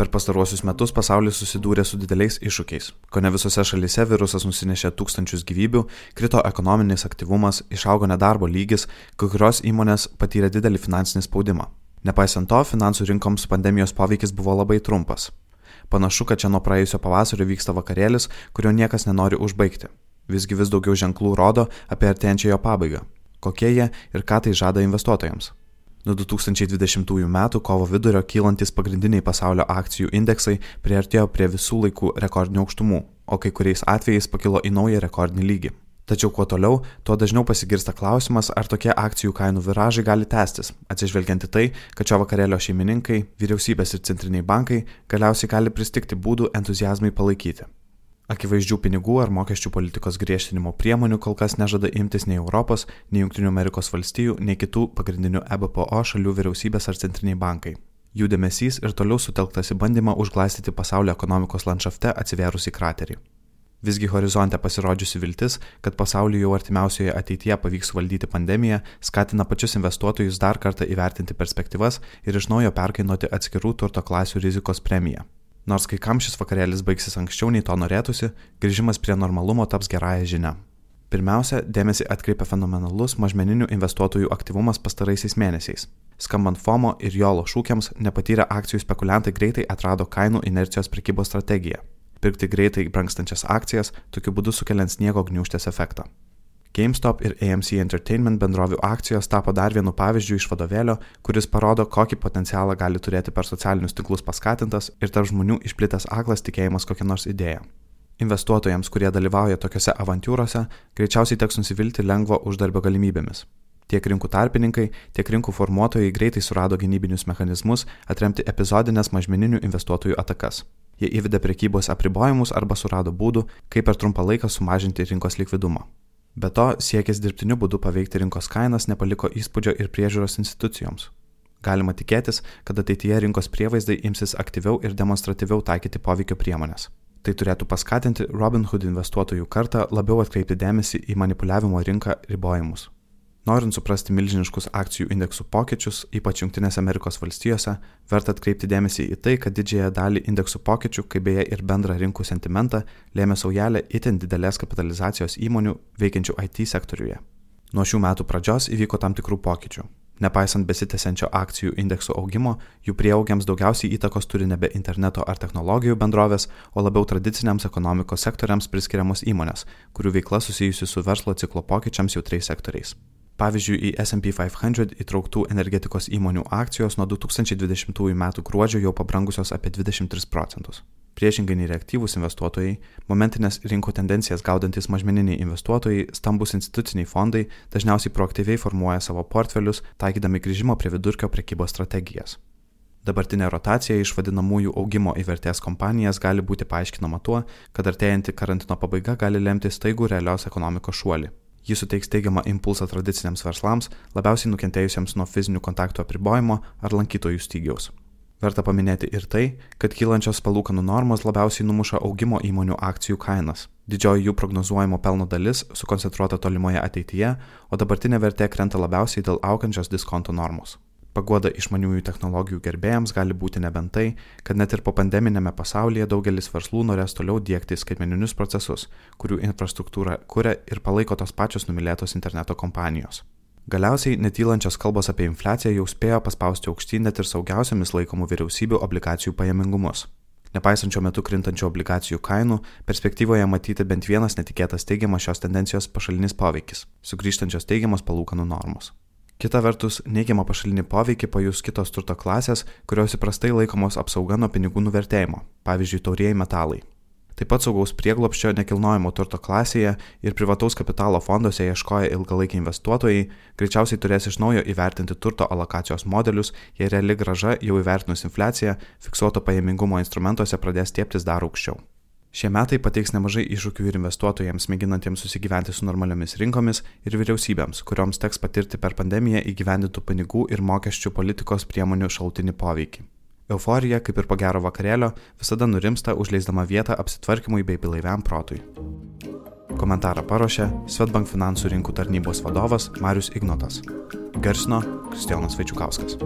Per pastaruosius metus pasaulis susidūrė su dideliais iššūkiais. Ko ne visose šalyse virusas nusinešė tūkstančius gyvybių, krito ekonominis aktyvumas, išaugo nedarbo lygis, kai kurios įmonės patyrė didelį finansinį spaudimą. Nepaisant to, finansų rinkoms pandemijos poveikis buvo labai trumpas. Panašu, kad čia nuo praėjusio pavasario vyksta vakarėlis, kurio niekas nenori užbaigti. Visgi vis daugiau ženklų rodo apie artėjančią jo pabaigą. Kokie jie ir ką tai žada investuotojams. Nuo 2020 m. kovo vidurio kylantis pagrindiniai pasaulio akcijų indeksai priartėjo prie visų laikų rekordinių aukštumų, o kai kuriais atvejais pakilo į naują rekordinį lygį. Tačiau kuo toliau, tuo dažniau pasigirsta klausimas, ar tokie akcijų kainų viražai gali tęstis, atsižvelgiant į tai, kad šio vakarėlio šeimininkai, vyriausybės ir centriniai bankai galiausiai gali pristikti būdų entuzijazmai palaikyti. Akivaizdžių pinigų ar mokesčių politikos griežtinimo priemonių kol kas nežada imtis nei Europos, nei JAV, nei kitų pagrindinių EBPO šalių vyriausybės ar centriniai bankai. Jų dėmesys ir toliau sutelktas į bandymą užglaistyti pasaulio ekonomikos landšafte atsivėrusi kraterį. Visgi horizonte pasirodžiusi viltis, kad pasauliu jau artimiausioje ateityje pavyks valdyti pandemiją, skatina pačius investuotojus dar kartą įvertinti perspektyvas ir iš naujo perkainuoti atskirų turto klasių rizikos premiją. Nors kai kam šis vakarėlis baigsis anksčiau nei to norėtųsi, grįžimas prie normalumo taps gerąją žinę. Pirmiausia, dėmesį atkreipia fenomenalus mažmeninių investuotojų aktyvumas pastaraisiais mėnesiais. Skambant FOMO ir JOLO šūkiams, nepatyrę akcijų spekuliantai greitai atrado kainų inercijos prekybos strategiją. Pirkti greitai brangstančias akcijas, tokiu būdu sukeliant sniego gniužtės efektą. GameStop ir AMC Entertainment bendrovių akcijos tapo dar vienu pavyzdžiu iš vadovėlio, kuris parodo, kokį potencialą gali turėti per socialinius tinklus paskatintas ir tarp žmonių išplitęs aklas tikėjimas kokią nors idėją. Investuotojams, kurie dalyvauja tokiuose avantūrose, greičiausiai teks nusivilti lengvo uždarbio galimybėmis. Tiek rinkų tarpininkai, tiek rinkų formuotojai greitai surado gynybinius mechanizmus atremti epizodinės mažmeninių investuotojų atakas. Jie įvedė prekybos apribojimus arba surado būdų, kaip per trumpą laiką sumažinti rinkos likvidumą. Be to, siekis dirbtiniu būdu paveikti rinkos kainas nepaliko įspūdžio ir priežiūros institucijoms. Galima tikėtis, kad ateityje rinkos prievaizdai imsis aktyviau ir demonstratyviau taikyti poveikio priemonės. Tai turėtų paskatinti Robinhood investuotojų kartą labiau atkreipti dėmesį į manipuliavimo rinką ribojimus. Norint suprasti milžiniškus akcijų indeksų pokyčius, ypač Junktinėse Amerikos valstijose, verta atkreipti dėmesį į tai, kad didžiąją dalį indeksų pokyčių, kaip beje ir bendrą rinkų sentimentą, lėmė saujelė itin didelės kapitalizacijos įmonių veikiančių IT sektoriuje. Nuo šių metų pradžios įvyko tam tikrų pokyčių. Nepaisant besitęsiančio akcijų indeksų augimo, jų prieaugiams daugiausiai įtakos turi nebe interneto ar technologijų bendrovės, o labiau tradiciniams ekonomikos sektoriams priskiriamos įmonės, kurių veikla susijusi su verslo ciklo pokyčiams jautriais sektoriais. Pavyzdžiui, į SP 500 įtrauktų energetikos įmonių akcijos nuo 2020 m. gruodžio jau pabrangusios apie 23 procentus. Priešingai nei reaktyvūs investuotojai, momentinės rinkų tendencijas gaudantis mažmeniniai investuotojai, stambus instituciniai fondai dažniausiai proaktyviai formuoja savo portfelius, taikydami grįžimo prie vidurkio prekybos strategijas. Dabartinė rotacija iš vadinamųjų augimo į vertės kompanijas gali būti paaiškinama tuo, kad artėjanti karantino pabaiga gali lemti staigų realios ekonomikos šuolį. Ji suteiks teigiamą impulsą tradiciniams verslams, labiausiai nukentėjusiems nuo fizinių kontaktų apribojimo ar lankytojų stygiaus. Verta paminėti ir tai, kad kylančios palūkanų normos labiausiai numuša augimo įmonių akcijų kainas. Didžioji jų prognozuojamo pelno dalis sukoncentruota tolimoje ateityje, o dabartinė vertė krenta labiausiai dėl augančios diskonto normos. Paguoda išmaniųjų technologijų gerbėjams gali būti nebent tai, kad net ir po pandeminėme pasaulyje daugelis verslų norės toliau dėkti skaitmeninius procesus, kurių infrastruktūrą kuria ir palaiko tos pačios numylėtos interneto kompanijos. Galiausiai netylančios kalbos apie infliaciją jau spėjo paspausti aukštyn net ir saugiausiamis laikomų vyriausybių obligacijų pajamingumus. Nepaisant šiuo metu krintančių obligacijų kainų, perspektyvoje matyti bent vienas netikėtas teigiamas šios tendencijos pašalinis poveikis - sugrįžtančios teigiamos palūkanų normos. Kita vertus, neigiamą pašalinį poveikį pajus kitos turto klasės, kurios įprastai laikomos apsauga nuo pinigų nuvertėjimo, pavyzdžiui, taurieji metalai. Taip pat saugaus prieglopščio nekilnojamo turto klasėje ir privataus kapitalo fonduose ieškoja ilgalaikiai investuotojai, greičiausiai turės iš naujo įvertinti turto alokacijos modelius, jei reali graža jau įvertinus infliaciją, fiksuoto pajamingumo instrumentuose pradės tieptis dar aukščiau. Šie metai pateiks nemažai iššūkių ir investuotojams mėginantiems susigyventi su normaliomis rinkomis ir vyriausybėms, kurioms teks patirti per pandemiją įgyvendintų pinigų ir mokesčių politikos priemonių šaltinį poveikį. Euforija, kaip ir po gero vakarėlio, visada nurimsta užleisdama vietą apsitvarkymui bei bilaiviam protui. Komentarą paruošė Svetbank finansų rinkų tarnybos vadovas Marius Ignotas. Garsino Kristijonas Vaičiukauskas.